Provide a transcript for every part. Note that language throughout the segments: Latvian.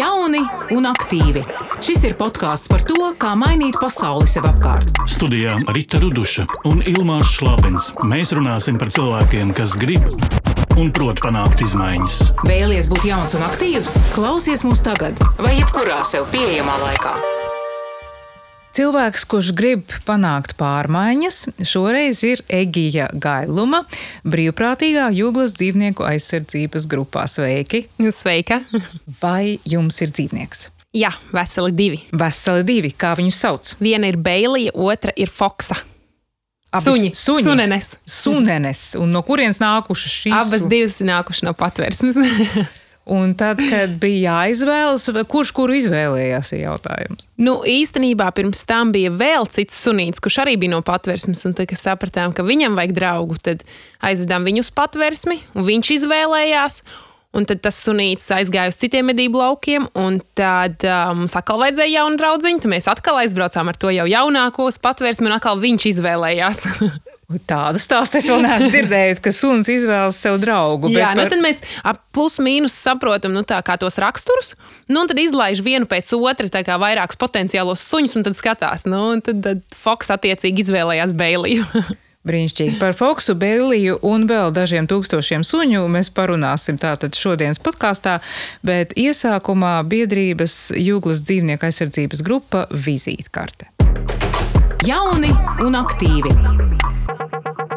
Jauni un aktīvi. Šis ir podkāsts par to, kā mainīt pasauli sev apkārt. Studijā Rīta Ruduša un Ilmāns Šlapins. Mēs runāsim par cilvēkiem, kas grib un prot panākt izmaiņas. Vēlies būt jauns un aktīvs? Klausies mūs tagad, vai jebkurā sev pieejamā laikā. Cilvēks, kurš grib panākt pārmaiņas, šoreiz ir Egija Gailuma, brīvprātīgā jūglas dzīvnieku aizsardzības grupā. Sveiki! Sveika! Vai jums ir dzīvnieks? Jā, veseli divi. Veseli divi, kā viņus sauc? Viena ir Beilija, otra ir Foksa. Abas Suņi, suņi. sunenes. Sunenes. Un no kurienes nākušas šīs? Abas divas nākušas no patvērsmes. Un tad, kad bija jāizvēlas, kurš kuru izvēlējās, ir jautājums. nu, īstenībā pirms tam bija vēl cits sunīts, kurš arī bija no patvērsmes. Un tad, kad sapratām, ka viņam vajag draugu, tad aizvedām viņu uz patvērsmi, un viņš izvēlējās. Un tad tas sunīts aizgāja uz citiem medību laukiem, un tad uh, mums atkal vajadzēja jaunu draugu. Tad mēs atkal aizbraucām ar to jau jaunāko patvērsmi, un atkal viņš izvēlējās. Tādu stāstu es vēl neesmu dzirdējusi, ka suns izvēlas sev draugu. Jā, bet nu par- tad mēs ap plus mīnus saprotam nu, tā, kā tos raksturus. Nu, un tad izlaiž vienu pēc otras, tā kā vairākus potenciālos suņus, un tad skatās. Nu, un tad, tad Foks attiecīgi izvēlējās Beiliju. Brīnišķīgi. Par Foksu, Bēliju un vēl dažiem tūkstošiem suņu mēs parunāsim tātad šodienas podkāstā, bet iesākumā biedrības Jūglas dzīvnieku aizsardzības grupa vizītkarte. Jauni un aktīvi.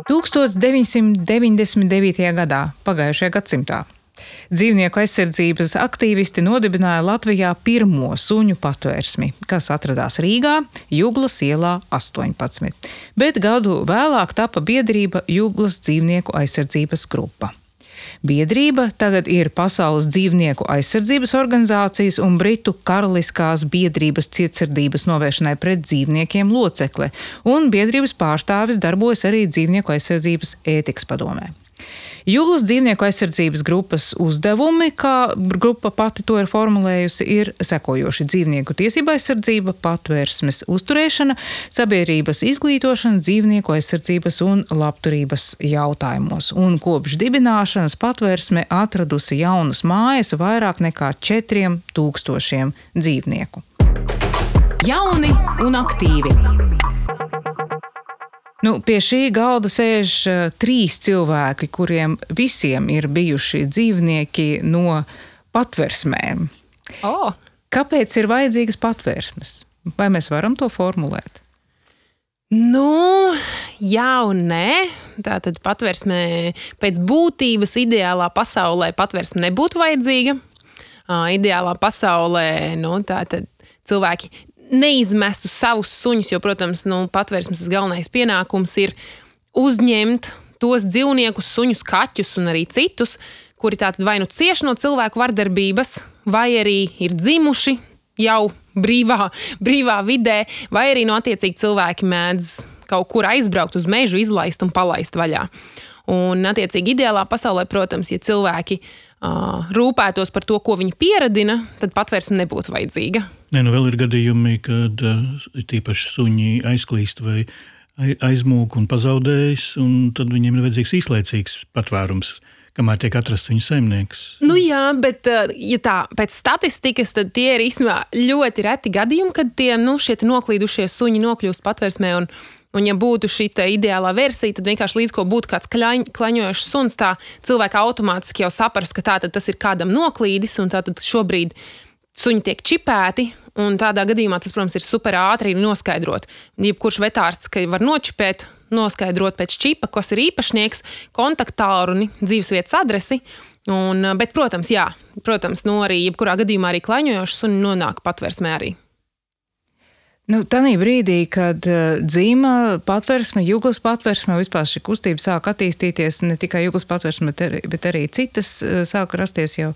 1999. gadā, pagājušajā gadsimtā, dzīvnieku aizsardzības aktīvisti nodibināja Latvijā pirmo suņu patvērsmi, kas atradās Rīgā, Jūglas ielā 18. Bet gadu vēlāk tapa biedrība Jūglas dzīvnieku aizsardzības grupa. Biedrība tagad ir Pasaules dzīvnieku aizsardzības organizācijas un Britu karaliskās biedrības cietsirdības novēršanai pret dzīvniekiem locekle, un biedrības pārstāvis darbojas arī dzīvnieku aizsardzības ētikas padomē. Jūglas dzīvnieku aizsardzības grupas uzdevumi, kā grupa pati to ir formulējusi, ir sekojoši dzīvnieku tiesība aizsardzība, patvērsmes uzturēšana, sabiedrības izglītošana dzīvnieku aizsardzības un labturības jautājumos. Un kopš dibināšanas patvērsme atradusi jaunas mājas vairāk nekā 4000 dzīvnieku. Jauni un aktīvi. Nu, pie šī galda sēž uh, trīs cilvēki, kuriem visiem ir bijuši dzīvnieki no patversmēm. oh. Kāpēc ir vajadzīgas patvērsmes? Vai mēs varam to formulēt? Nu, jā un nē. Tā tad patvērsmē pēc būtības ideālā pasaulē patvērsme nebūtu vajadzīga. Ā, Ideālā pasaulē nu, cilvēki neizmestu savus suņus, jo, protams, nu, patvērsmes galvenais pienākums ir uzņemt tos dzīvniekus, suņus, kaķus un arī citus, kuri tātad vai nu cieši no cilvēku vardarbības, vai arī ir dzimuši jau brīvā, brīvā vidē, vai arī no attiecīgi cilvēki mēdz kaut kur aizbraukt uz mežu, izlaist un palaist vaļā. Un, attiecīgi, ideālā pasaulē, protams, ja cilvēki rūpētos par to, ko viņi pieradina, tad patvērsme nebūtu vajadzīga. Nē, nu vēl ir gadījumi, kad tīpaši suņi aizklīst vai ai- aizmūg un pazaudējas, un tad viņiem ir vajadzīgs īslaicīgs patvērums, kamēr tiek atrasts viņu saimnieks. Nu, jā, bet ja tā, pēc statistikas, tad tie ir īstenībā ļoti reti gadījumi, kad tie nu, noklīdušie suņi nokļūst patvērsmē. Un, un, ja būtu šī ideālā versija, tad vienkārši līdz ko būtu kāds klaņ, klaņojošs suns, tā cilvēki automātiski jau saprast, ka tā, tas ir kādam noklīdis, un tā tad šobrīd suņi tiek čipēti. Un tādā gadījumā tas, protams, ir super ātri noskaidrot. Jebkurš vetārs, ka var nočipēt, noskaidrot pēc čipa, kas ir īpašnieks, kontaktālruni, dzīvesvietas adresi. Un, bet, protams, jā, protams, nu arī jebkurā gadījumā arī klaņojošs suņi nonāk patvērsmē arī. Nu, Tanī brīdī, kad uh, dzīva patvērsme, jūglas patvērsme, vispār šī kustība sāk attīstīties, ne tikai jūglas patvērsme, bet arī, bet arī citas uh, sāk rasties jau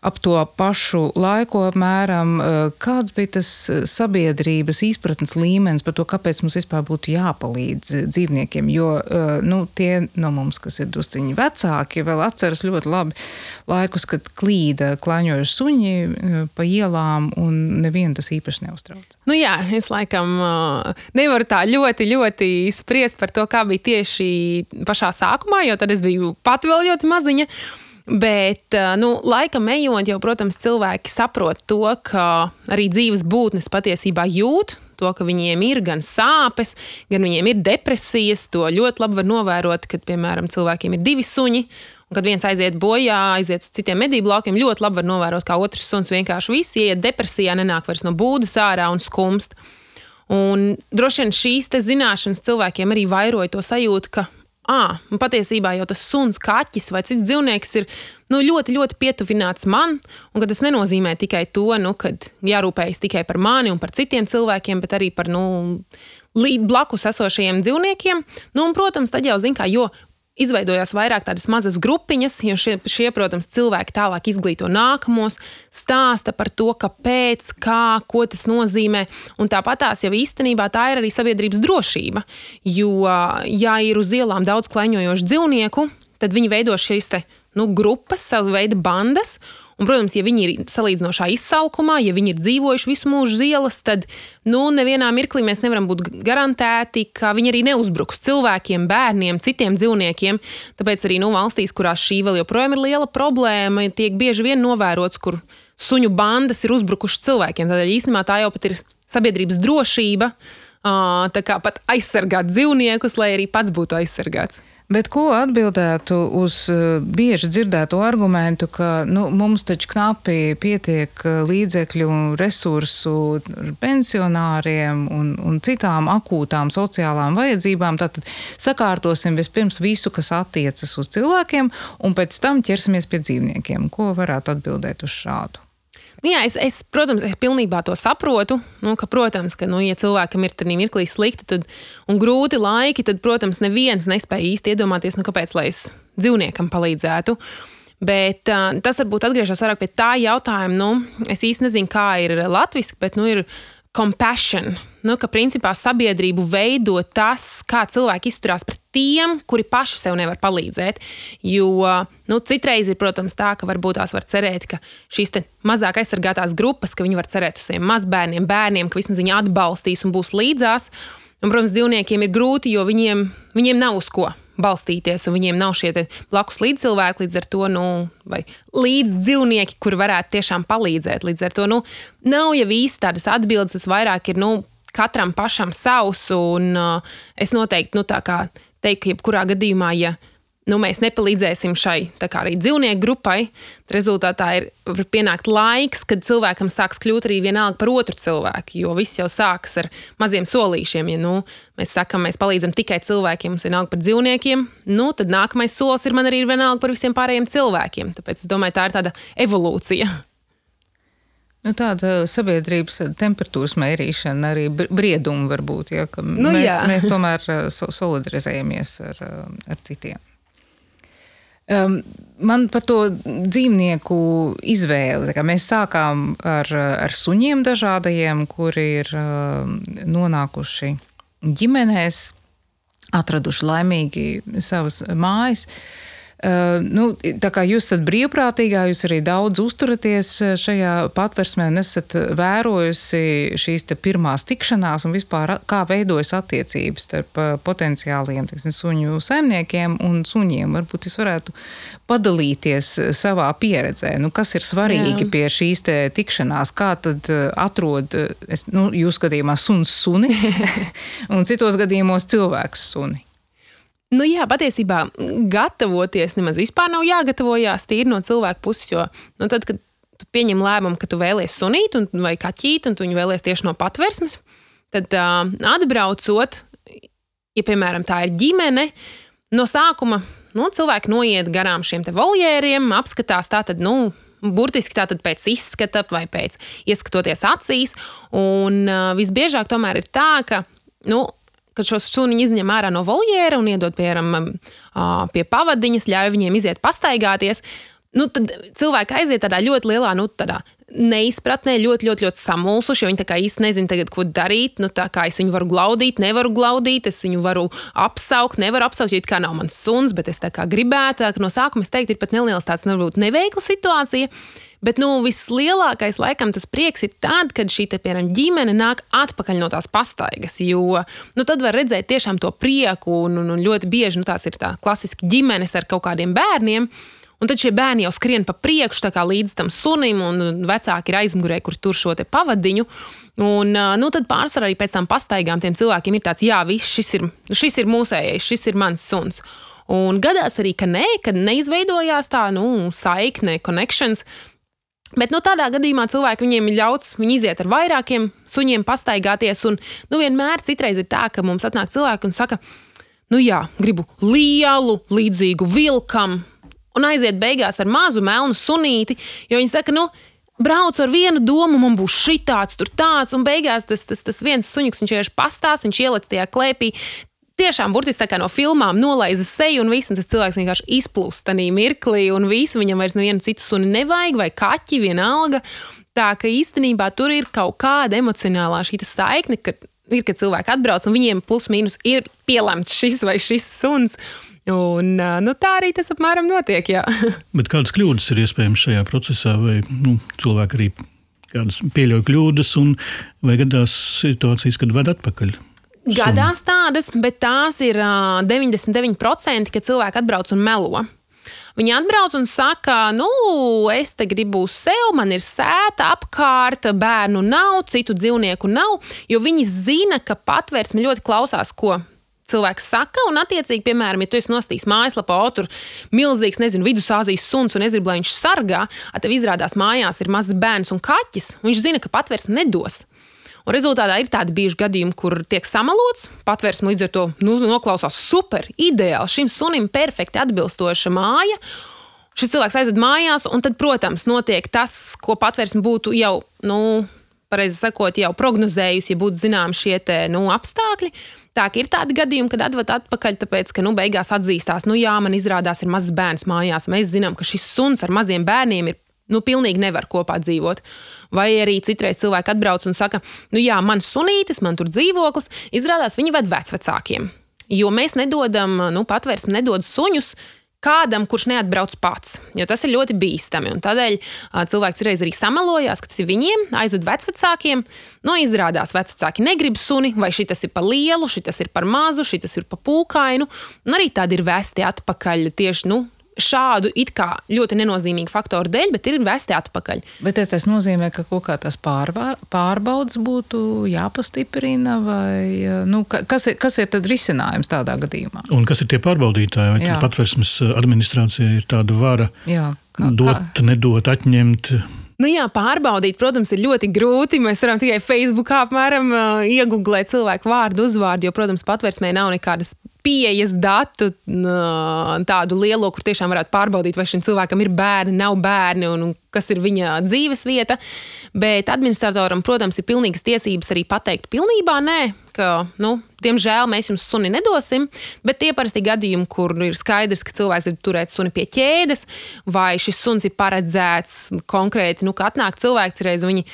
ap to pašu laiku apmēram. Uh, Kāds bija tas sabiedrības izpratnes līmenis par to, kāpēc mums vispār būtu jāpalīdz dzīvniekiem? Jo uh, nu, tie no mums, kas ir drusciņi vecāki, vēl atceras ļoti labi laikus, kad klīda klaņojuši suņi uh, pa ielām un nevienu tas īpaši neuztrauc. Nu, jā, es laikam uh, nevaru tā ļoti, ļoti spriest par to, kā bija tieši pašā sākumā, jo tad es biju pati vēl ļoti maziņa. Bet, nu, laikam ejot, jau, protams, cilvēki saprot to, ka arī dzīves būtnes patiesībā jūt to, ka viņiem ir gan sāpes, gan viņiem ir depresijas. To ļoti labi var novērot, kad, piemēram, cilvēkiem ir divi suņi. Un, kad viens aiziet bojā, aiziet uz citiem medību laukiem, ļoti labi var novērot, kā otrs suns vienkārši viss ieiet depresijā, nenāk vairs no būdas ārā un skumst. Un droši vien šīs zināšanas cilvēkiem arī vairoja to sajūtu, ka ah, patiesībā jau tas suns, kaķis vai cits dzīvnieks ir nu, ļoti, ļoti pietuvināts man. Un tas nenozīmē tikai to, nu, ka jārūpējas tikai par mani un par citiem cilvēkiem, bet arī par nu, blakus esošajiem dzīvniekiem. Nu, un, protams, tad jau zina, jo izveidojās vairāk tādas mazas grupiņas, jo šie, šie, protams, cilvēki tālāk izglīto nākamos, stāsta par to, kāpēc, kā, ko tas nozīmē. Un tāpat tās jau īstenībā tā ir arī sabiedrības drošība. Jo, ja ir uz ielām daudz klaņojošu dzīvnieku, tad viņi veido šīs nu, grupas, savu veidu bandas. Un, protams, ja viņi ir salīdzinošā izsalkumā, ja viņi ir dzīvojuši visu mūžu uz ielas, tad nu, nevienā mirklī mēs nevaram būt garantēti, ka viņi arī neuzbruks cilvēkiem, bērniem, citiem dzīvniekiem. Tāpēc arī nu, valstīs, kurās šī vēl joprojām ir liela problēma, tiek bieži vien novērots, kur suņu bandas ir uzbrukušas cilvēkiem. Tādēļ īstenībā tā jau pat ir sabiedrības drošība. Tā kā pat aizsargāt dzīvniekus, lai arī pats būtu aizsargāts. Bet ko atbildētu uz eh, bieži dzirdēto argumentu, ka nu, mums taču knapi pietiek eh, līdzekļu un resursu pensionāriem un, un citām akūtām sociālām vajadzībām? Tātad sakārtosim vispirms visu, kas attiecas uz cilvēkiem, un pēc tam ķersimies pie dzīvniekiem. Ko varētu atbildēt uz šādu? Jā, es, es, protams, es pilnībā to saprotu. Nu, ka, protams, ka, nu, ja cilvēkam ir tādā mirklī slikti tad, un grūti laiki, tad, protams, neviens nespēja īsti iedomāties, nu, kāpēc lai es dzīvniekam palīdzētu. Bet uh, tas varbūt atgriežas vairāk pie tā jautājuma. Nu, es īsti nezinu, kā ir latviešu, bet nu, ir compassion. Nu, ka principā sabiedrību veido tas, kā cilvēki izturās pret tiem, kuri paši sev nevar palīdzēt. Jo nu, citreiz ir, protams, tā, ka varbūt tās var cerēt, ka šīs mazāk aizsargātās grupas, ka viņi var cerēt uz saviem mazbērniem, bērniem, ka vismaz viņi atbalstīs un būs līdzās. Un, protams, dzīvniekiem ir grūti, jo viņiem, viņiem nav uz ko balstīties, un viņiem nav šie blakus līdzcilvēki, līdz ar to, nu, vai līdzdzīvnieki, kur varētu tiešām palīdzēt. Līdz ar to, nu, nav jau īsti tādas atbildes, tas vairāk ir, nu, katram pašam savs, un uh, es noteikti, nu, tā kā teiktu, jebkurā gadījumā, ja nu, mēs nepalīdzēsim šai arī dzīvnieku grupai, rezultātā ir pienākt laiks, kad cilvēkam sāks kļūt arī vienalga par otru cilvēku. Jo viss jau sākas ar maziem solīšiem. Ja nu, mēs sakām, mēs palīdzam tikai cilvēkiem, mums ir vienalga par dzīvniekiem, nu, tad nākamais solis ir man arī vienalga par visiem pārējiem cilvēkiem. Tāpēc es domāju, tā ir tāda evolūcija. Nu, tāda sabiedrības temperatūras mērīšana, arī brieduma var būt. Ja, nu, mēs, jā. mēs tomēr solidarizējamies ar, ar citiem. Um, man par to dzīvnieku izvēli. Mēs sākām ar, ar suņiem dažādajiem, kuri ir nonākuši ģimenēs, atraduši laimīgi savas mājas. Uh, nu, tā kā jūs esat brīvprātīgā, jūs arī daudz uzturaties uh, šajā patversmē un esat vērojusi šīs pirmās tikšanās un vispār kā veidojas attiecības starp uh, potenciāliem tiksim, suņu saimniekiem un suņiem. Varbūt jūs varētu padalīties savā pieredzē, nu, kas ir svarīgi Jā. pie šīs tikšanās, kā tad atrod, es, nu, jūs gadījumā suns suni un citos gadījumos cilvēks suni. Nu, jā, patiesībā gatavoties nemaz vispār nav jāgatavojās tīri no cilvēka puses. Jo nu, tad, kad tu pieņem lēmumu, ka tu vēlies sunīt un, vai kaķīt, un tu viņu vēlies tieši no patvērsmes, tad uh, atbraucot, ja piemēram tā ir ģimene, no sākuma nu, cilvēki noiet garām šiem voljēriem, apskatās tātad. Nu, Burtiski tātad pēc izskata vai pēc ieskatoties acīs. Un uh, visbiežāk tomēr ir tā, ka nu, kad šo suniņu izņem ārā no voljēra un iedod piemēram pie pavadiņas, ļauj viņiem iziet pastaigāties. Nu, tad cilvēki aiziet tādā ļoti lielā nu, tādā neizpratnē, ļoti, ļoti, ļoti samulsuši. Viņi īsti nezina, tagad, ko darīt. Nu, kā es viņu varu glaudīt, nevaru glaudīt, es viņu varu apsaukt, nevaru apsaukt, tā kā nav mans suns, bet es tā kā gribētu. Tā, no sākuma es teiktu, ir pat neliels tāds, varbūt neveikla situācija. Bet nu, vislielākais, laikam, tas prieks ir tad, kad šī piemēram, ģimene nāk atpakaļ no tās pastaigas. Jo nu, tad var redzēt tiešām to prieku, un, un, un ļoti bieži nu, tās ir tā klasiski ģimenes ar kaut kādiem bērniem. Un tad šie bērni jau skrien pa priekšu, kā līdz tam sunim, un vecāki ir aizmugurē, kur tur šo pavadiņu. Un nu, tad pārsvarā arī pēc tam pastaigām tiem cilvēkiem ir tāds, jā, viss šis ir, šis ir mūsējais, šis ir mans suns. Un gadās arī, ka nē, kad neizveidojās tā nu, saikne, connections. Bet nu, tādā gadījumā cilvēki viņiem ir ļauts, viņi iziet ar vairākiem suņiem, pastaigāties. Un nu, vienmēr citreiz ir tā, ka mums atnāk cilvēki un saka, nu jā, gribu lielu, līdzīgu vilkam, un aiziet beigās ar mazu melnu sunīti, jo viņi saka, nu, braucu ar vienu domu, man būs šī tāds, tur tāds, un beigās tas, tas, tas viens suņuks, viņš vienkārši pastās, viņš ieliec tajā klēpī. Tiešām, burtiski no filmām nolaiza seju, un viss, un tas cilvēks vienkārši izplūst tajā mirklī, un visu viņam vairs nevienu citu suni nevajag, vai kaķi vienalga. Tā ka īstenībā tur ir kaut kāda emocionālā šī saikne, ka ir, kad cilvēki atbrauc, un viņiem plus mīnus ir pielemts šis vai šis suns. Un, nu, tā arī tas apmēram notiek. Kādas kļūdas ir iespējams šajā procesā, vai nu, cilvēki arī kādas pieļauj kļūdas, un vai gadās situācijas, kad ved atpakaļ? Gadās tādas, bet tās ir 99%, kad cilvēki atbrauc un melo. Viņi atbrauc un saka, nu, es te gribu uz sevi, man ir sēta apkārt, bērnu nav, citu dzīvnieku nav, jo viņi zina, ka patvērsme ļoti klausās, ko cilvēks saka, un, attiecīgi, piemēram, ja tu esi nostājis mājaslapā, o tur milzīgs, nezinu, vidusāzijas suns, un es gribu, lai viņš sargā, tad tev izrādās mājās ir mazs bērns un kaķis, un viņš zina, ka patvērsme nedos. Un rezultātā ir tādi bijuši gadījumi, kur tiek samalots, patvērsme līdz ar to nu, noklausās super, ideāli, šim sunim perfekti atbilstoša māja. Šis cilvēks aizved mājās, un tad, protams, notiek tas, ko patvērsme būtu jau, nu, pareizi sakot, jau prognozējusi, ja būtu zināms šie te, nu, apstākļi. Tā ir tādi gadījumi, kad atved atpakaļ, tāpēc, ka nu, beigās atzīstās, nu jā, man izrādās, ir mazs bērns mājās. Mēs zinām, ka šis suns ar maziem bērniem ir nu, pilnīgi nevar kopā dzīvot. Vai arī citreiz cilvēki atbrauc un saka, nu jā, man sunītis, man tur dzīvoklis, izrādās viņi ved vecvecākiem. Jo mēs nedodam, nu, patvērsme nedod suņus kādam, kurš neatbrauc pats, jo tas ir ļoti bīstami. Tādēļ cilvēks reiz arī samalojās, ka tas ir viņiem, aizved vecākiem. Nu, izrādās, vecāki negrib suni, vai šis ir par lielu, šis ir par mazu, šis ir par pūkainu. Un arī tādi ir vēsti atpakaļ tieši nu, šādu it kā ļoti nenozīmīgu faktoru dēļ, bet ir vesti atpakaļ. Bet tas nozīmē, ka kaut kā tas pārvār, pārbaudas būtu jāpastiprina, vai nu, kas, ir, kas ir tad risinājums tādā gadījumā? Un kas ir tie pārbaudītāji? Vai patversmes administrācija ir tāda vara Jā, kā, dot, kā? nedot, atņemt? Nu jā, pārbaudīt, protams, ir ļoti grūti. Mēs varam tikai Facebookā apmēram uh, iegūglēt cilvēku vārdu, uzvārdu, jo, protams, patvērsmē nav nekādas pieejas datu tādu lielo, kur tiešām varētu pārbaudīt, vai šim cilvēkam ir bērni, nav bērni un kas ir viņa dzīves vieta. Bet administratoram, protams, ir pilnīgas tiesības arī pateikt, pilnībā nē, ka, nu, diemžēl mēs jums suni nedosim. Bet tie parasti gadījumi, kur ir skaidrs, ka cilvēks grib turēt suni pie ķēdes, vai šis suns ir paredzēts konkrēti, nu, ka atnāk cilvēks reiz viņi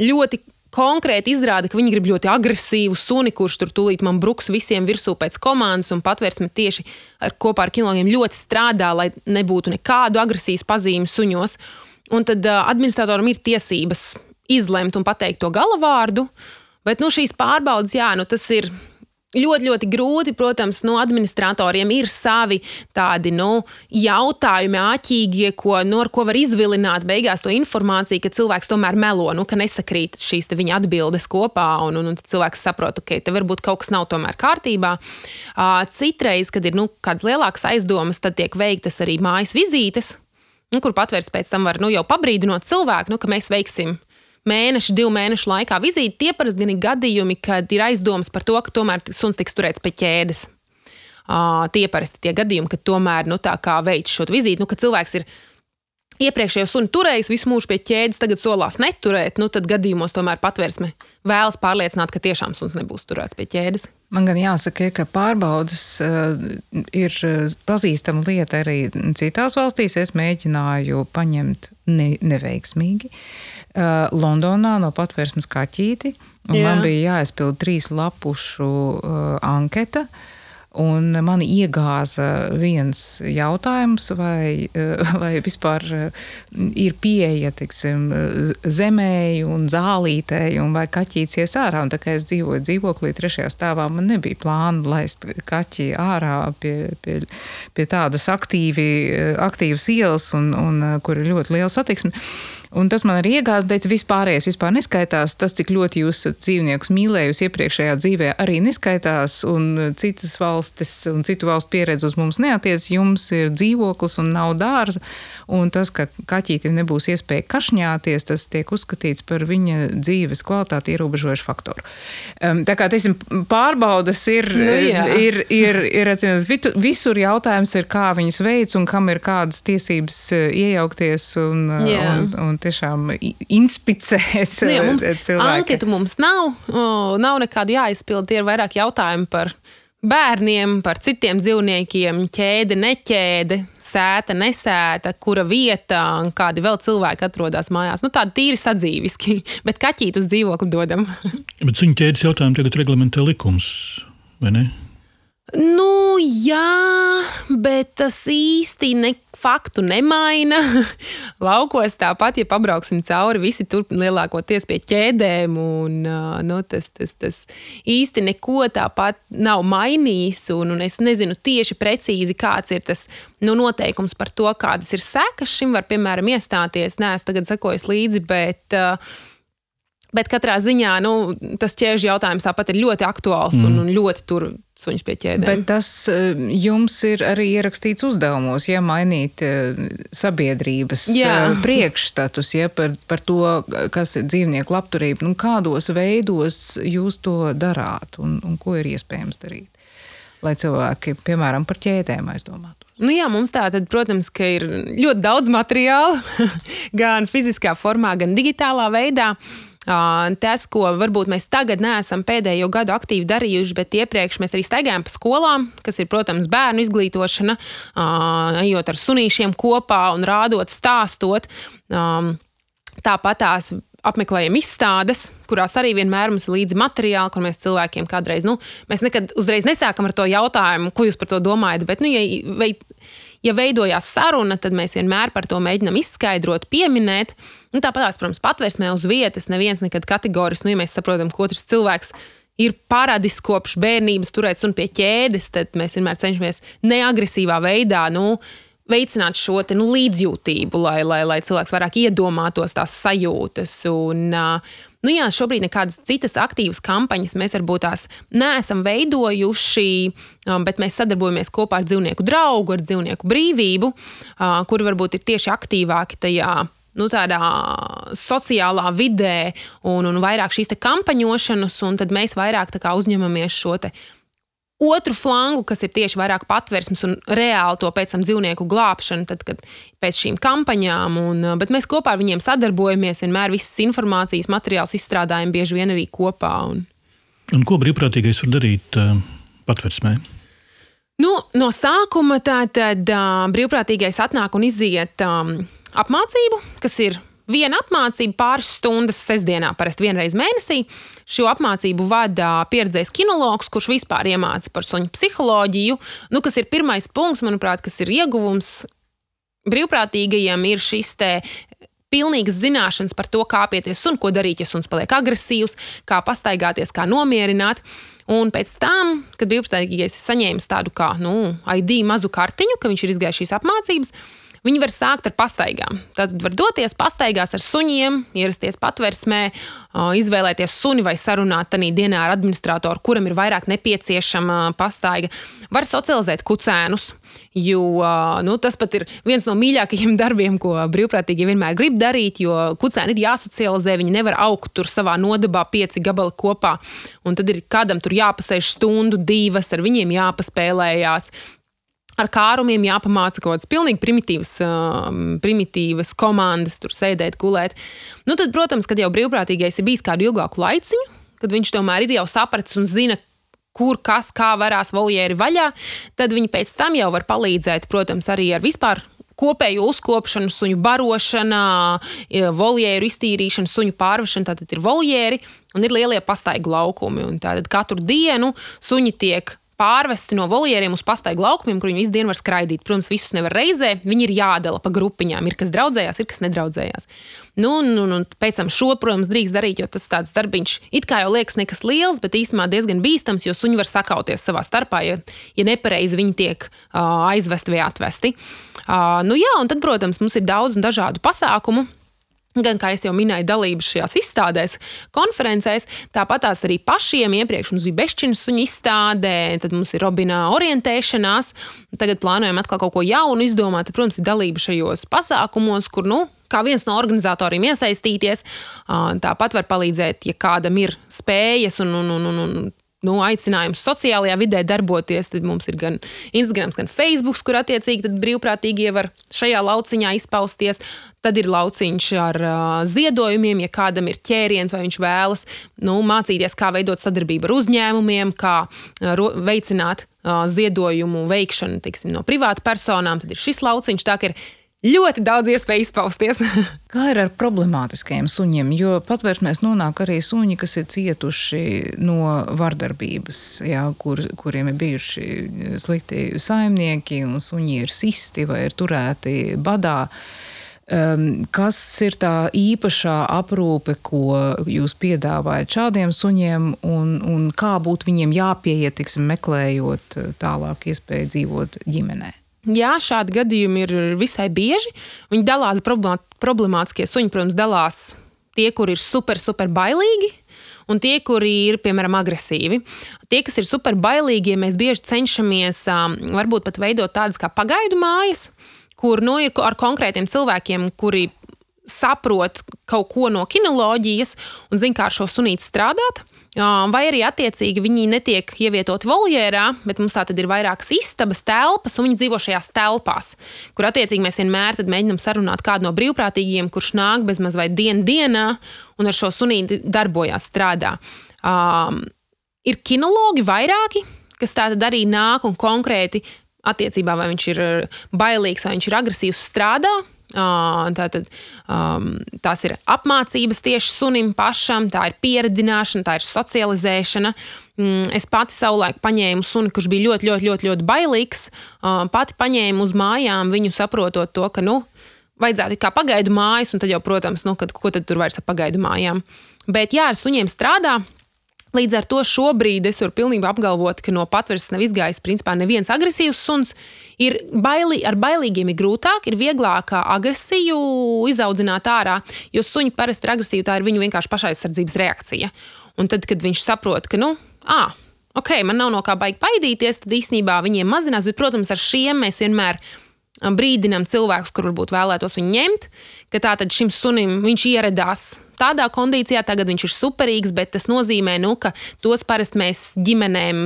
ļoti konkrēti izrāda, ka viņi grib ļoti agresīvu suni, kurš tur tūlīt man bruks visiem virsū pēc komandas, un patvērsme tieši ar, kopā ar kilogiem ļoti strādā, lai nebūtu nekādu agresijas pazīmi suņos. Un tad uh, administratoram ir tiesības izlemt un pateikt to galavārdu. Bet nu, šīs pārbaudas, jā, nu, tas ir ļoti, ļoti grūti. Protams, no administratoriem ir savi tādi nu, jautājumi, āķīgie, ko, nu, ko var izvilināt beigās to informāciju, ka cilvēks tomēr melo, nu, ka nesakrīt šīs viņa atbildes kopā, un, un, un cilvēks saprot, ka okay, te varbūt kaut kas nav tomēr kārtībā. Citreiz, kad ir nu, kādas lielākas aizdomas, tad tiek veiktas arī mājas vizītes. Nu, kur patvērs pēc tam var nu, jau pabrīdinot cilvēku, nu, ka mēs veiksim uh, mēnešu, divu mēnešu laikā vizīti. Tie parasti ir gadījumi, kad ir aizdomas par to, ka tomēr suns tiks turēts pie ķēdes. Uh, tie parasti tie gadījumi, kad tomēr nu, tā kā veids šo vizīti, nu, kad cilvēks ir iepriekšējo sunu turējis visu mūžu pie ķēdes, tagad solās neturēt, nu, tad gadījumos tomēr patvērsme vēlas pārliecināt, ka tiešām suns nebūs turēts pie ķēdes. Man gan jāsaka, ka pārbaudas ir pazīstama lieta arī citās valstīs. Es mēģināju paņemt ne, neveiksmīgi. Uh, uh, Londonā no patvērsmes kaķīti. Man bija jāizpild trīs lapušu uh, anketa. Un mani iegāza viens jautājums, vai, vai vispār ir pieeja tiksim, zemēji un zālītēji, un vai kaķīts ies ārā. Un tā kā es dzīvoju dzīvoklī trešajā stāvā, man nebija plāna laist kaķi ārā pie, pie, pie tādas aktīvi, aktīvas ielas, un, un kur ir ļoti liela satiksme. Un tas man arī iegāza, teica, vispārējais vispār neskaitās. Tas, cik ļoti jūs dzīvniekus mīlējusi iepriekšējā dzīvē, arī neskaitās. Un citas valstis un citu valstu pieredze uz mums neatiec. Jums ir dzīvoklis un nav dārza. Un tas, ka kaķītim nebūs iespēja kašņāties, tas tiek uzskatīts par viņa dzīves kvalitāti ierobežojušu faktoru. Um, tā kā, teiksim, pārbaudas ir, Nu, jā. ir, ir, ir vitu- visur jautājums ir, kā viņas veids un kam ir kādas tiesības eh, iejaukties un, eh, Jā. un, un tiešām inspicēt Nu, jā, mums eh, cilvēku. anketu mums nav, nav nekādu jāizpild. Tie ir vairāk jautājumi par bērniem, par citiem dzīvniekiem, ķēde, neķēde, sēta, nesēta, kura vieta un kādi vēl cilvēki atrodas mājās. Nu, tādi tīri sadzīviski, bet kaķīt uz dzīvokli dodam. Bet suņu ķēdes jautājumu tagad reglamentē likums, vai ne? Nu, jā, bet tas īsti ne, faktu nemaina. Laukos tāpat, ja pabrauksim cauri, visi tur lielākoties pie ķēdēm. Un, nu, tas, tas, tas īsti neko tāpat nav mainījis. Un, un es nezinu tieši precīzi, kāds ir tas nu, noteikums par to, kādas ir sekas šim var, piemēram, iestāties. Nē, es tagad sekojos līdzi, bet. Uh, Bet katrā ziņā nu, tas ķēžu jautājums tāpat ir ļoti aktuāls mm. un, un ļoti tur suņus pie ķēdēm. Bet tas eh, jums ir arī ierakstīts uzdevumos, ja mainīt eh, sabiedrības Jā. eh, priekšstatus ja, par, par to, kas ir dzīvnieku labturība. Nu, kādos veidos jūs to darāt un, un ko ir iespējams darīt? Lai cilvēki, piemēram, par ķēdēm aizdomātu. Nu jā, mums tā tad, protams, ka ir ļoti daudz materiāla, gan fiziskā formā, gan digitālā veidā. Ā, Tas, ko varbūt mēs tagad neesam pēdējo gadu aktīvi darījuši, bet iepriekš mēs arī staigājām pa skolām, kas ir, protams, bērnu izglītošana, ejot ar sunīšiem kopā un rādot, stāstot. Tāpat tās apmeklējam izstādes, kurās arī vienmēr mums ir līdzi materiāli, kur mēs cilvēkiem kādreiz, nu, mēs nekad uzreiz nesākam ar to jautājumu, ko jūs par to domājat. Bet, nu, ja, ja veidojās saruna, tad mēs vienmēr par to mēģinām izskaidrot, pieminēt. Nu, Tāpat, protams, patvērsmē uz vietas neviens nekad kategoriski, nu, ja mēs saprotam, ka otrs cilvēks ir paradis kopš bērnības turēt sunu pie ķēdes, tad mēs vienmēr cenšamies neagresīvā veidā. Nu, Veicināt šo te, nu, līdzjūtību, lai, lai, lai cilvēks vairāk iedomātos tās sajūtas. Un, uh, nu, jā, šobrīd nekādas citas aktīvas kampaņas mēs varbūt tās neesam veidojuši, um, bet mēs sadarbojamies kopā ar dzīvnieku draugu, ar dzīvnieku brīvību, uh, kuri varbūt ir tieši aktīvāki tajā nu, tādā sociālā vidē un, un vairāk šīs kampaņošanas, un tad mēs vairāk uzņemamies šo otru flangu, kas ir tieši vairāk patvērsmes un reāli to pēc tam dzīvnieku glābšanu, tad, kad pēc šīm kampaņām, un, bet mēs kopā ar viņiem sadarbojamies, vienmēr visas informācijas materiālus izstrādājam bieži vien arī kopā. Un, Un ko brīvprātīgais var darīt uh, patversmē? Nu, no sākuma tātad uh, brīvprātīgais atnāk un iziet um, apmācību, kas ir viena apmācība pāris stundas sestdienā, parasti vienreiz mēnesī. Šo apmācību vada pieredzējis kinologs, kurš vispār iemāca par suņu psiholoģiju. Nu, kas ir pirmais punkts, manuprāt, kas ir ieguvums brīvprātīgajiem, ir šis te pilnīgas zināšanas par to, kā apieties un ko darīt, ja suns paliek agresīvs, kā pastaigāties, kā nomierināt. Un pēc tam, kad brīvprātīgais ir saņēmis tādu kā nu, ID mazu kartiņu, ka viņš ir izgājis šīs apmācības, Viņi var sākt ar pastaigām. Tad var doties pastaigās ar suņiem, ierasties patversmē, izvēlēties suni vai sarunāt tajā dienā ar administratoru, kuram ir vairāk nepieciešama pastaiga. Var socializēt kucēnus, jo nu, tas pat ir viens no mīļākajiem darbiem, ko brīvprātīgi vienmēr grib darīt, jo kucēni ir jāsocializē, viņi nevar augt tur savā nodabā pieci gabali kopā. Un tad ir kādam tur jāpasēž stundu, divas, ar viņiem jāpaspēlējās ar kārumiem jāpamāca kaut kādas pilnīgi primitīvas, um, primitīvas komandas, tur sēdēt, gulēt. Nu, tad, protams, kad jau brīvprātīgais ir bijis kādu ilgāku laiciņu, kad viņš tomēr ir jau sapratis un zina, kur kas kā varās voljēri vaļā, tad viņi pēc tam jau var palīdzēt, protams, arī ar vispār. Kopēju uzkopšanu, suņu barošanu, voljēru iztīrīšanu, suņu pārvešanu. Tātad ir voljēri un ir lielie pastaigu laukumi. Tātad katru dienu suņi tiek pārvesti no voljeriem uz pastaigu laukumiem, kur viņi visu dienu var skraidīt. Protams, visus nevar reizē. Viņi ir jādala pa grupiņām. Ir kas draudzējās, ir kas nedraudzējās. Nu, nu, nu, pēc tam šo, protams, drīkst darīt, jo tas tāds darbiņš it kā jau liekas nekas liels, bet īstenībā diezgan bīstams, jo suņi var sakauties savā starpā, ja, ja nepareizi viņi tiek uh, aizvesti vai atvesti. Uh, nu, jā, un tad, protams, mums ir daudz un dažādu pasākumu. Gan, kā jau minēju, dalības šajās izstādēs, konferencēs, tāpat arī pašiem. Iepriekš mums bija bešķiņu suņu izstādē, tad mums ir Robina orientēšanās. Tagad plānojam atkal kaut ko jaunu izdomāt. Protams, ir dalība šajos pasākumos, kur, nu, kā viens no organizatoriem iesaistīties. Tāpat var palīdzēt, ja kādam ir spējas un, un, un, un nu, aicinājums sociālajā vidē darboties. Tad mums ir gan Instagram, gan Facebook, kur attiecīgi brīvprātīgie var šajā lauciņā izpausties. Tad ir lauciņš ar uh, ziedojumiem, ja kādam ir ķēriens vai viņš vēlas nu, mācīties, kā veidot sadarbību ar uzņēmumiem, kā uh, veicināt uh, ziedojumu veikšanu tiksim, no privātu personām. Tad ir šis lauciņš. Tā ir ļoti daudz iespēju izpausties. Kā ir ar problemātiskajiem suņiem? Jo patvērsmēs nonāk arī suņi, kas ir cietuši no vardarbības, jā, kur, kuriem ir bijuši slikti saimnieki, un suņi ir sisti vai ir turēti badā. Um, kas ir tā īpašā aprūpe, ko jūs piedāvājat šādiem suņiem, un, un kā būtu viņiem jāpieiet, tiksim, meklējot tālāk iespēju dzīvot ģimenē? Jā, šādi gadījumi ir visai bieži. Viņi dalās problemātiskie suņi, protams, dalās tie, kur ir super, super bailīgi. Un tie, kuri ir, piemēram, agresīvi. Tie, kas ir super bailīgi, ja mēs bieži cenšamies varbūt pat veidot tādas kā pagaidu mājas, kur nu, ir ar konkrētiem cilvēkiem, kuri saprot kaut ko no kinoloģijas un zina, kā ar šo sunīti strādāt. Vai arī attiecīgi viņi netiek ievietoti voljērā, bet mums tā tad ir vairākas istabas, telpas, un viņi dzīvo šajās telpās, kur attiecīgi mēs vienmēr mēģinām sarunāt kādu no brīvprātīgiem, kurš nāk bezmaz vai dienu dienā un ar šo sunīti darbojās, strādā. Um, ir kinologi vairāki, kas tātad arī nāk un konkrēti attiecībā, vai viņš ir bailīgs vai viņš ir agresīvs, strādā Tātad, um, tās ir apmācības tieši sunim pašam, tā ir pieredzināšana, tā ir socializēšana. Mm, es pati savulaik paņēmu suni, kurš bija ļoti, ļoti, ļoti, ļoti bailīgs. Pati paņēmu uz mājām viņu saprotot to, ka, nu, vajadzētu kā pagaidu mājas, un tad jau, protams, nu, kad, ko tad tur vairs ar pagaidu mājām. Bet, jā, ar suņiem strādā. Līdz ar to šobrīd es varu pilnībā apgalvot, ka no patversmes nav izgājis principā neviens agresīvs suns. Ir baili, ar bailīgiem ir grūtāk, ir vieglāk agresiju izaudzināt ārā, jo suņi parasti ir agresīvi, tā ir viņu vienkārši pašaizsardzības reakcija. Un tad, kad viņš saprot, ka, nu, ah, ok, man nav no kā baigt baidīties, tad īsnībā viņiem mazinās, bet, protams, ar šiem mēs vienmēr brīdinam cilvēkus, kur varbūt vēlētos viņu ņemt, ka tātad šim sunim viņš ieradās tādā kondīcijā, tagad viņš ir superīgs, bet tas nozīmē, nu, ka tos parasti mēs ģimenēm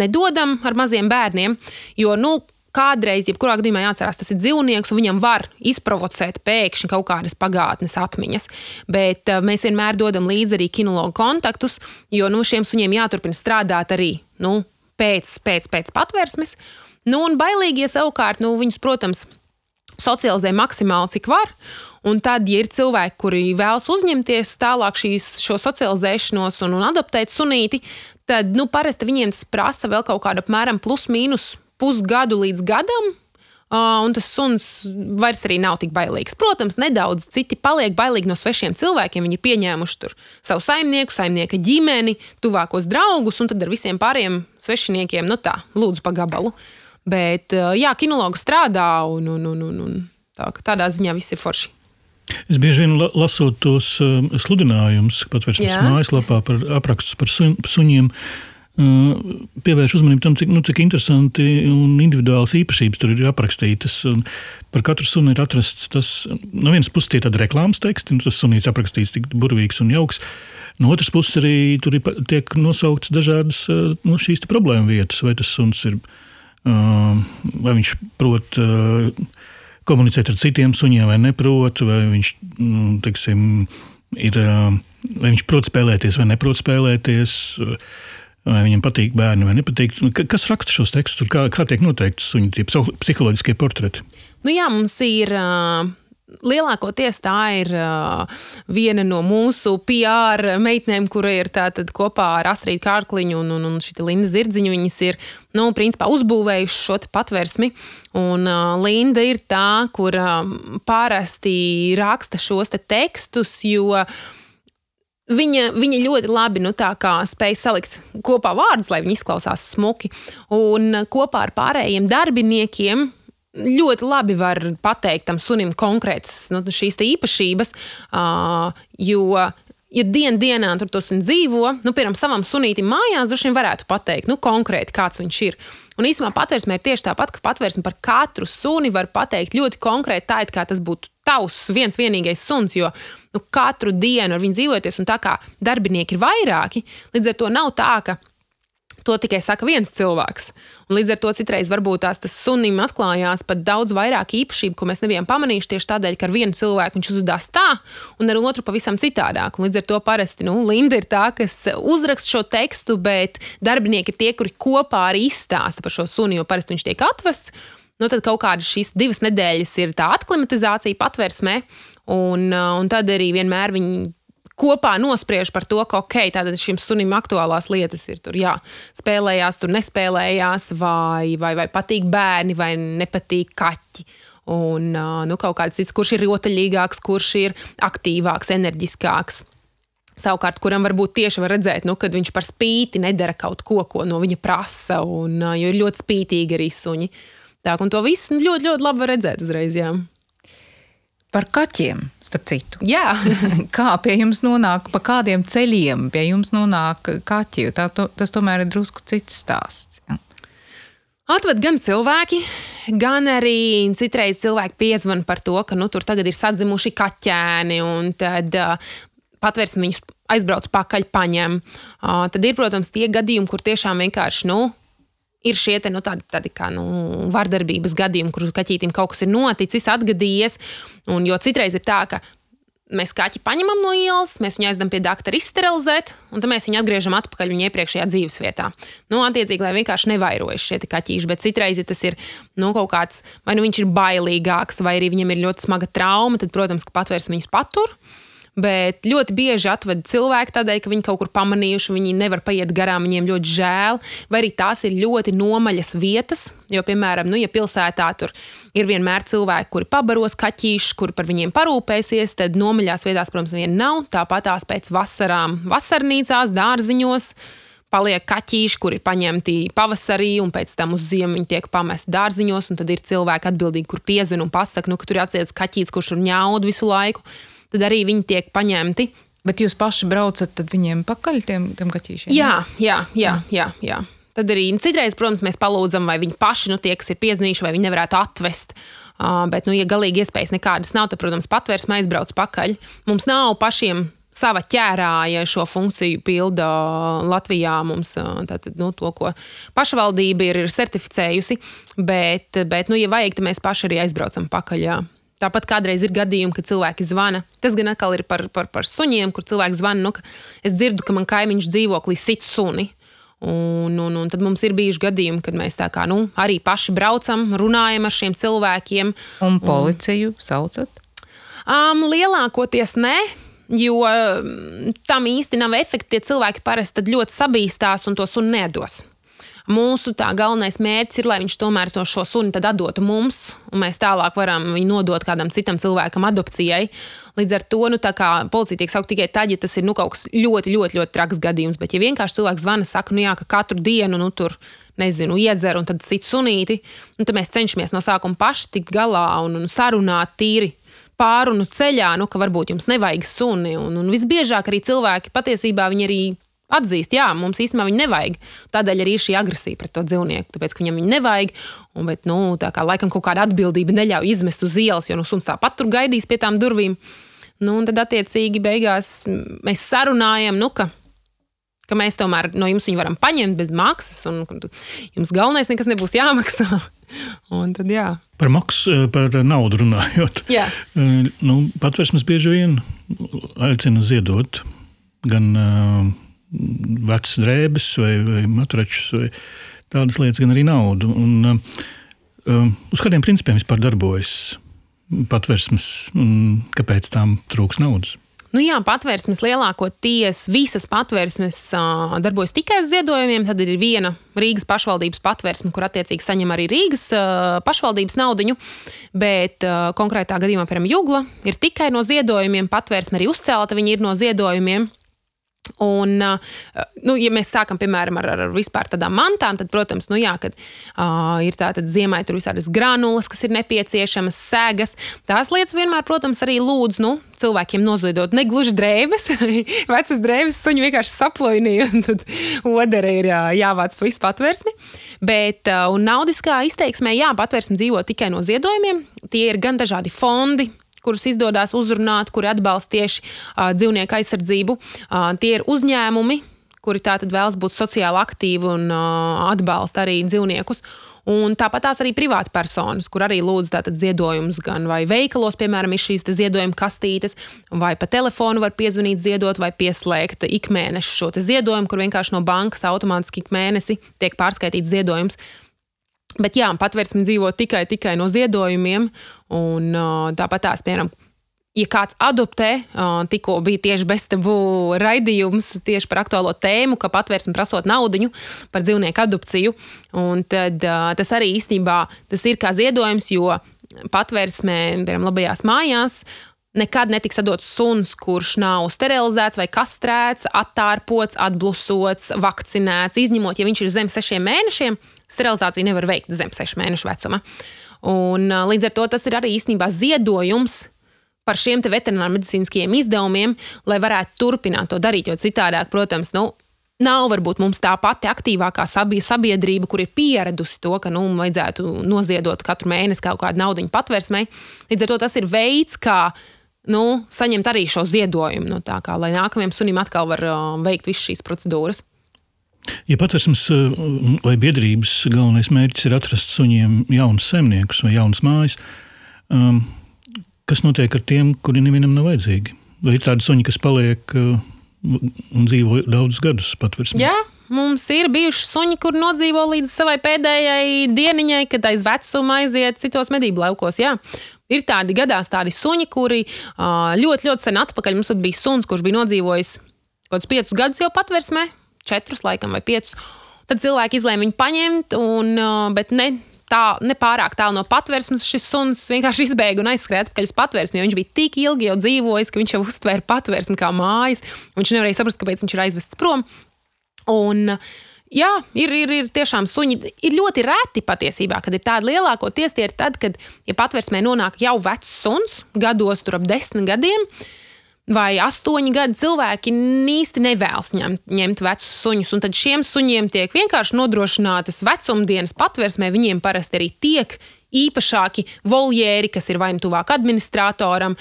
nedodam ar maziem bērniem, jo, nu, kādreiz, jebkurā gadījumā jāatcerās, tas ir dzīvnieks, un viņam var izprovocēt pēkšņi kaut kādas pagātnes atmiņas. Bet uh, mēs vienmēr dodam līdzi arī kinologu kontaktus, jo nu, šiem suņiem jāturpina strādāt arī nu, pēc, pēc, pēc patvērsmes. Nu, un bailīgie savukārt, nu, viņus, protams, socializē maksimāli, cik var. Un tad, ja ir cilvēki, kuri vēlas uzņemties tālāk šīs, šo socializēšanos un, un adaptēt sunīti, tad nu, parasti viņiem tas prasa vēl kaut kādu apmēram plus mīnus pusgadu līdz gadam. Uh, un tas suns vairs nav tik bailīgs. Protams, nedaudz citi paliek bailīgi no svešiem cilvēkiem. Viņi ir pieņēmuši tur savu saimnieku, saimnieka ģimeni, tuvākos draugus, un tad ar visiem pārējiem svešiniekiem, nu tā, lūdzu, pa gabalu. Uh, Bet, jā, kinologi strādā un, un, un, un, un tā, tādā ziņā viss ir forši. Es bieži vien lasot tos uh, sludinājumus, pat vairs mājaslapā par aprakstus par su, suņiem. Uh, pievērš uzmanību tam, cik, nu, cik interesanti un individuāls īpašības tur ir aprakstītas. Par katru sunu ir atrasts tas, no vienas puses, tie tādi reklāmas teksti, nu, tas sunīts aprakstīts tik burvīgs un jauks. No otras puses, arī tur ir, tiek nosauktas dažādas nu, šīs problēma vietas, vai tas suns ir ielikās vai viņš prot komunicēt ar citiem suņiem, vai neprot, vai viņš, nu, teiksim, ir, vai viņš prot spēlēties vai neprot spēlēties. Vai viņam patīk bērni vai nepatīk? Nu, kas raksta šos tekstus? Kā, kā tiek noteikti suņu psiholoģiskie portreti? Nu jā, mums ir lielākoties tā ir uh, viena no mūsu PR meitnēm, kura ir kopā ar Astrīdu Kārkliņu un, un, un šī Linda Zirdziņa. Viņas ir nu, principā, uzbūvējušas šo patvērsmi. Un uh, Linda ir tā, kur uh, parasti raksta šos te tekstus, jo viņa, viņa ļoti labi nu, spēja salikt kopā vārdus, lai viņi izklausās smuki. Un kopā ar pārējiem darbiniekiem ļoti labi var pateikt tam sunim konkrētas nu, šīs īpašības, uh, jo. Ja dienā dienā tur tas dzīvo, nu, piemēram, savam sunītam mājās, droši vien varētu pateikt, nu, konkrēti, kāds viņš ir. Un īstenībā patvērsmē ir tieši tāpat, ka patvērsme par katru suni var pateikt ļoti konkrēti, tā it kā tas būtu tavs viens vienīgais suns, jo nu, katru dienu ar viņu dzīvoties, un tā kā darbinieki ir vairāki, līdz ar to nav tā, ka To tikai saka viens cilvēks. Un līdz ar to citreiz varbūt tās tas sunim atklājās pat daudz vairāk īpašību, ko mēs nebijām pamanījuši tieši tādēļ, ka ar vienu cilvēku viņš uzvedās tā, un ar otru pavisam citādāk. Un līdz ar to parasti nu, Linda ir tā, kas uzraksta šo tekstu, bet darbinieki ir tie, kuri kopā arī izstāsta par šo suni, jo parasti viņš tiek atvests. Nu, tad kaut kādas šīs divas nedēļas ir tā aklimatizācija patvērsmē, un, un tad arī vienmēr viņi kopā nospriež par to, ka ok, tātad šim sunim aktuālās lietas ir tur, jā, spēlējās, tur nespēlējās, vai, vai, vai patīk bērni, vai nepatīk kaķi. Un nu, kaut kāds cits, kurš ir rotaļīgāks, kurš ir aktīvāks, enerģiskāks. Savukārt, kuram varbūt tieši var redzēt, nu, kad viņš par spīti nedara kaut ko, ko no viņa prasa, un, jo ir ļoti spītīgi arī suņi. Tā, un to visu ļoti, ļoti labi redzēt uzreiz. Jā. Par kaķiem, starp citu. Jā. Kā pie jums nonāk, pa kādiem ceļiem pie jums nonāk kaķi? Tā, to, tas tomēr ir drusku cits stāsts. Ja? Atved gan cilvēki, gan arī citreiz cilvēki piezvan par to, ka nu, tur tagad ir sadzimuši kaķēni, un tad uh, patvērsim viņus aizbrauc pakaļ, paņem. Uh, tad ir, protams, tie gadījumi, kur tiešām vienkārši nu, ir šie te, nu, tādi, tādi kā nu, vardarbības gadījumi, kur kaķītim kaut kas ir noticis, atgadījies. Un, jo citreiz ir tā, ka mēs kaķi paņemam no ielas, mēs viņu aizdam pie doktora izsterilizēt, un tad mēs viņu atgriežam atpakaļ viņa iepriekšējā dzīves vietā. Nu, attiecīgi, lai vienkārši nevairojas šie kaķīši, bet citreiz, ja tas ir nu, kaut kāds, vai nu viņš ir bailīgāks, vai arī viņam ir ļoti smaga trauma, tad, protams, ka patvērs viņus patur. Bet ļoti bieži atved cilvēki tādēļ, ka viņi kaut kur pamanījuši, viņi nevar paiet garām, viņiem ļoti žēl, vai arī tās ir ļoti nomaļas vietas. Jo, piemēram, nu, ja pilsētā tur ir vienmēr cilvēki, kuri pabaros kaķīšus, kuri par viņiem parūpēsies, tad nomaļās vietās, protams, neviena nav. Tāpat tās pēc vasarām, vasarnīcās, dārziņos paliek kaķīši, kuri ir paņemti pavasarī, un pēc tam uz ziemu viņi tiek pamesti dārziņos. Tad ir cilvēki atbildīgi, kur piezina un pasaka, nu, ka tur ir atsiets kaķītis, kurš ir ņaud visu laiku tad arī viņi tiek paņemti. Bet jūs paši braucat viņiem pakaļ tiem, tiem kaķīšiem? Jā, jā, jā. jā, jā. Tad arī citreiz, protams, mēs palūdzam, vai viņi paši, nu, tie, kas ir piezīmējuši, vai viņi nevarētu atvest. Uh, bet, nu, ja galīgi iespējas nekādas nav, tad, protams, patvērsme aizbrauc pakaļ. Mums nav pašiem sava ķērāja šo funkciju pilda Latvijā. Mums tātad, nu, to, ko pašvaldība ir, ir certificējusi, bet, bet nu, ja vajag, tad mēs paši arī aizbraucam pakaļ. Jā. Tāpat kādreiz ir gadījumi, kad cilvēki zvana. Tas gan atkal ir par, par, par suņiem, kur cilvēks zvana. Nu, es dzirdu, ka man kaimiņš dzīvoklī sit suni. Un, un, un tad mums ir bijuši gadījumi, kad mēs kā, nu, arī paši braucam, runājam ar šiem cilvēkiem. Un policiju un... saucat? Um, lielākoties nē. Jo tam īsti nav efekta. Tie cilvēki parasti ļoti sabīstās un to sunu nedos. Mūsu galvenais mērķis ir, lai viņš tomēr to šo suni atdotu mums, un mēs tālāk varam viņu nodot kādam citam cilvēkam adopcijai. Līdz ar to nu, policija tiek saukta tikai tad, ja tas ir nu, kaut kas ļoti, ļoti, ļoti traks gadījums. Bet, ja vienkārši cilvēks zvana, saka, nu, jā, ka katru dienu nu, tur nezinu, iedzer un tad sit sunīti, nu, tad mēs cenšamies no sākuma paši tikt galā un, un sarunāt tīri pārunu ceļā, nu, ka varbūt jums nevajag suni. Un, un visbiežāk arī cilvēki patiesībā viņi arī atzīst, jā, mums īstenībā viņu nevajag. Tādēļ arī šī agresija pret to dzīvnieku, tāpēc, ka viņam viņu nevajag. Un, bet, nu, tā kā laikam kaut kāda atbildība neļauj izmest uz ielas, jo nu, suns tāpat tur gaidīs pie tām durvīm. Nu, un tad, attiecīgi, beigās mēs sarunājam, nu, ka, ka mēs tomēr no jums viņu varam paņemt bez maksas, un jums galvenais nekas nebūs jāmaksā. un tad, jā. Par maksu, par naudu runājot. Jā. Nu, patvērsmes bieži vien aicina ziedot gan uh, vecas drēbes vai, vai matračus vai tādas lietas, gan arī naudu. Un, um, uz kādiem principiem vispār darbojas patversmes un kāpēc tām trūks naudas? Nu jā, patvērsmes lielākoties visas patvērsmes uh, darbojas tikai uz ziedojumiem. Tad ir viena Rīgas pašvaldības patvērsme, kur attiecīgi saņem arī Rīgas uh, pašvaldības naudu. Bet uh, konkrētā gadījumā, piemēram, Jugla ir tikai no ziedojumiem, patvērsme arī uzcelta, viņi ir no ziedojumiem. Un, nu, ja mēs sākam piemēram ar, ar vispār tādām mantām, tad, protams, nu, jā, kad, uh, ir tāda ziemai tur visādas granulas, kas ir nepieciešamas, sēgas. Tās lietas vienmēr, protams, arī lūdz nu, cilvēkiem noziedot ne gluži drēbes, vecas drēbes, suņi vienkārši saplojnīja, un tad odere ir jāvāc pa visu patvērsmi. Bet, uh, naudiskā izteiksmē, jā, patvērsme dzīvo tikai no ziedojumiem. Tie ir gan dažādi fondi, kurus izdodas uzrunāt, kuri atbalsta tieši uh, dzīvnieku aizsardzību. Uh, tie ir uzņēmumi, kuri tātad vēlas būt sociāli aktīvi un uh, atbalsta arī dzīvniekus. Un tāpat tās arī privāti personas, kur arī lūdz ziedojumus gan vai veikalos, piemēram, ir šīs ziedojuma kastītes, vai pa telefonu var piezvanīt, ziedot, vai pieslēgt ikmēneša šo ziedojumu, kur vienkārši no bankas automātiski ik mēnesi tiek pārskaitīts ziedojums. Bet jā, patvērsme dzīvo tikai, tikai no ziedojumiem. Un, tāpat tās, piemēram, ja kāds adoptē, tikko bija tieši beztebu raidījums tieši par aktuālo tēmu, ka patvērsme prasot naudu par dzīvnieku adopciju. Tad tas arī īstenībā tas ir kā ziedojums, jo patvērsmē, piemēram, labajās mājās. Nekad netiks dots suns, kurš nav sterilizēts vai kastrēts, attārpots, atblusots, vakcinēts, izņemot, ja viņš ir zem sešiem mēnešiem, sterilizāciju nevar veikt zem sešu mēnešu vecuma. Un, līdz ar to tas ir arī īstenībā ziedojums par šiem veterinārmedicīniskajiem izdevumiem, lai varētu turpināt to darīt. Jo citādi, protams, nu, nav varbūt mums tā pati aktīvākā sabiedrība, kur ir pieradusi to, ka nu, vajadzētu noziedot katru mēnesi kaut kādu naudu patversmei. Līdz ar to tas ir veids, kā nu, saņemt arī šo ziedojumu, no tā, kā, lai nākamajam sunim atkal var uh, veikt visas šīs procedūras. Ja patvērsmes eh, vai biedrības galvenais mērķis ir atrast suņiem jaunus zemniekus vai jaunas mājas, um, kas notiek ar tiem, kuri nevienam nav vajadzīgi? Vai ir tādi suņi, kas paliek uh, un dzīvo daudzus gadus patvērsmē? Jā. Mums ir bijuši suņi, kur nodzīvo līdz savai pēdējai dieniņai, kad aiz vecuma aiziet citos medību laukos. Jā. Ir tādi gadās tādi suņi, kuri ļoti, ļoti sen atpakaļ mums bija suns, kurš bija nodzīvojis kaut kādus piecus gadus jau patversmē, četrus laikam vai piecus. Tad cilvēki izlēma viņu paņemt, un, bet ne tā, ne pārāk tālu no patvērsmes šis suns vienkārši izbēga un aizskrēja atpakaļ uz patvērsmi. Viņš bija tik ilgi jau dzīvojis, ka viņš jau uztvēra patvērsmi kā mājas. Viņš nevarēja saprast, kāpēc viņš ir aizvests prom. Un, Jā, ir, ir, ir tiešām suņi. Ir ļoti reti patiesībā, kad ir tāda lielākoties tie ir tad, kad ja patvērsmē nonāk jau vecs suns, gados tur ap desmit gadiem. Uh, vai astoņi gadi cilvēki īsti nevēlas ņemt, ņemt vecus suņus. Tad šiem suņiem tiek vienkārši nodrošinātas vecumdienas patversmē. Viņiem parasti arī tiek īpašāki voljēri, kas ir vai nu tuvāk administratoram,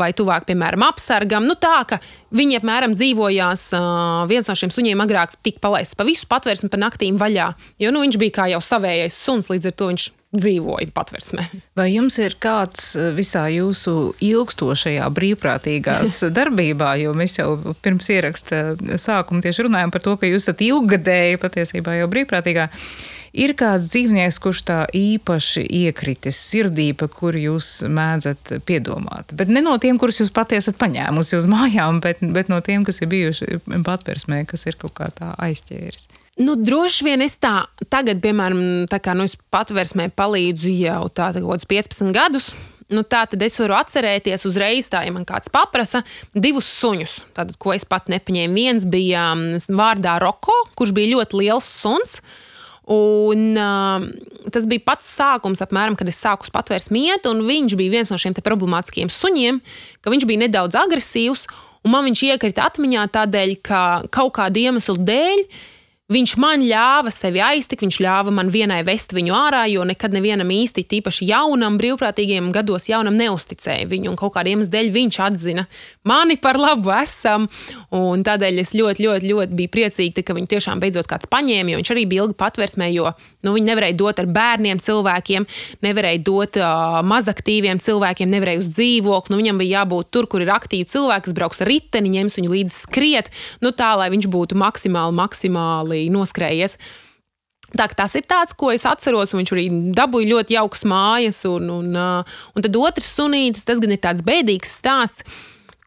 vai tuvāk, piemēram, apsargam. Nu, tā ka viņi apmēram dzīvojās, viens no šiem suņiem agrāk tika palaists pa visu patvērsmi pa naktīm vaļā, jo nu, viņš bija kā jau savējais suns, līdz ar to viņš dzīvoju patversmē. Vai jums ir kāds eh, visā jūsu ilgstošajā brīvprātīgās darbībā, jo mēs jau pirms ieraksta sākuma tieši runājam par to, ka jūs esat ilggadēji patiesībā jau brīvprātīgā. Ir kāds dzīvnieks, kurš tā īpaši iekritis sirdī, par kuru jūs mēdzat piedomāt. Bet ne no tiem, kurus jūs patiesi esat paņēmusi uz mājām, bet, bet no tiem, kas ir bijuši patversmē, kas ir kaut kā tā aizķēris. Nu, droši vien es tā, tagad, piemēram, tā kā nu, es patversmē palīdzu jau kaut kādus 15 gadus. Nu, tā tad es varu atcerēties uzreiz, tā, ja man kāds paprasa, divus suņus, tātad, ko es pat nepaņēmu. Viens bija mm, vārdā Roko, kurš bija ļoti liels suns. Uh, Un, uh, tas bija pats sākums, apmēram, kad es sāku patvērt mietu, un viņš bija viens no šiem problemātiskiem suņiem, ka viņš bija nedaudz agresīvs, un man viņš iekrita atmiņā tādēļ, ka kaut kāda iemesla dēļ Viņš man ļāva sevi aiztikt, viņš ļāva man vienai vest viņu ārā, jo nekad nevienam īsti, tīpaši jaunam, brīvprātīgiem gados, jaunam neusticēja viņu. Un kaut kādiem iemesliem viņš atzina mani par labu esam. Un tādēļ es ļoti, ļoti, ļoti biju priecīga, ka viņu tiešām beidzot kāds paņēma, jo viņš arī bija ilgi patversmē, jo nu, viņi nevarēja dot ar bērniem cilvēkiem, nevarēja dot uh, mazaktīviem cilvēkiem, nevarēja uz dzīvokli. Nu, viņam bija jābūt tur, kur ir aktīvi cilvēki, kas brauks ar riteni, ņems viņu līdzi skriet, nu, tā lai viņš būtu maksimāli, maksimāli noskrējies. Tā, tas ir tāds, ko es atceros. Viņš arī dabūja ļoti jaukas mājas. Un, un, uh, un tad otrs sunītis, tas gan ir tāds bēdīgs stāsts,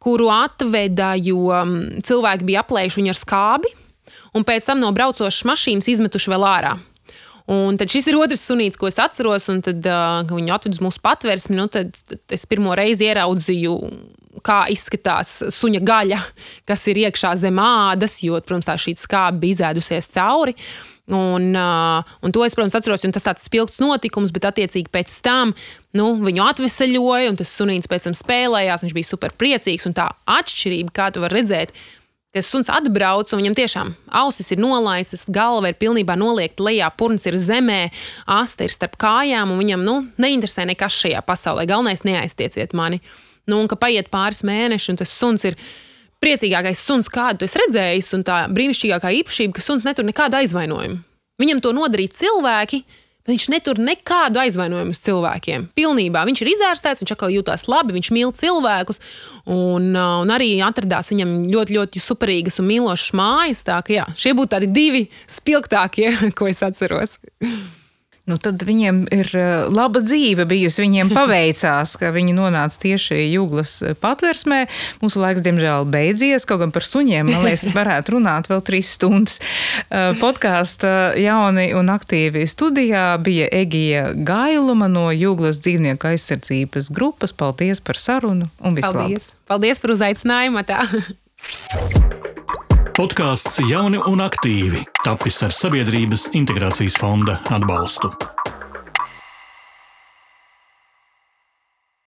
kuru atveda, jo um, cilvēki bija aplējuši viņu ar skābi. Un pēc tam no braucošas mašīnas izmetuši vēl ārā. Un tad šis ir otrs sunīts, ko es atceros, un tad uh, viņu atved uz mūsu patvērsmi. Nu, tad, tad es pirmo reizi ieraudzīju, kā izskatās suņa gaļa, kas ir iekšā zem ādas, jo, protams, tā šī skābe bija izēdusies cauri. Un, un to es, protams, atceros, un tas tāds spilgts notikums, bet attiecīgi pēc tam nu, viņu atvesaļoja, un tas sunīts pēc tam spēlējās, viņš bija super priecīgs. Un tā atšķirība, kā tu vari redzēt, ka suns atbrauc un viņam tiešām ausis ir nolaistas, galva ir pilnībā noliekta lejā, purns ir zemē, asta ir starp kājām, un viņam nu, neinteresē nekas šajā pasaulē. Galvenais neaiztieciet mani. Nu, un ka paiet pāris mēneši, un tas suns ir priecīgākais suns, kādu es redzēju, un tā brīnišķīgākā īpašība, ka suns netur nekādu aizvainojumu. Viņam to nodarīja cilvēki, Viņš netur nekādu aizvainojumu uz cilvēkiem. Pilnībā viņš ir izārstēts, viņš atkal jutās labi, viņš mīl cilvēkus. Un, un arī atradās viņam ļoti, ļoti superīgas un mīlošas mājas. Tā, ka, jā, šie būtu tādi divi spilgtākie, ko es atceros. Nu, tad viņiem ir eh, laba dzīve bijusi. Viņiem paveicās, ka viņi nonāca tieši jūglas patversmē. Mūsu laiks, diemžēl, beidzies. Kaut gan par suņiem, man liekas, varētu runāt vēl trīs stundas. Eh, podkāstā jauni un aktīvi studijā bija Egija Gailuma no Jūglas dzīvnieku aizsardzības grupas. Paldies par sarunu un vislabāk! Paldies. Paldies par uzaicinājumu! Tā. Podkāsts Jauni un aktīvi tapis ar Sabiedrības integrācijas fonda atbalstu.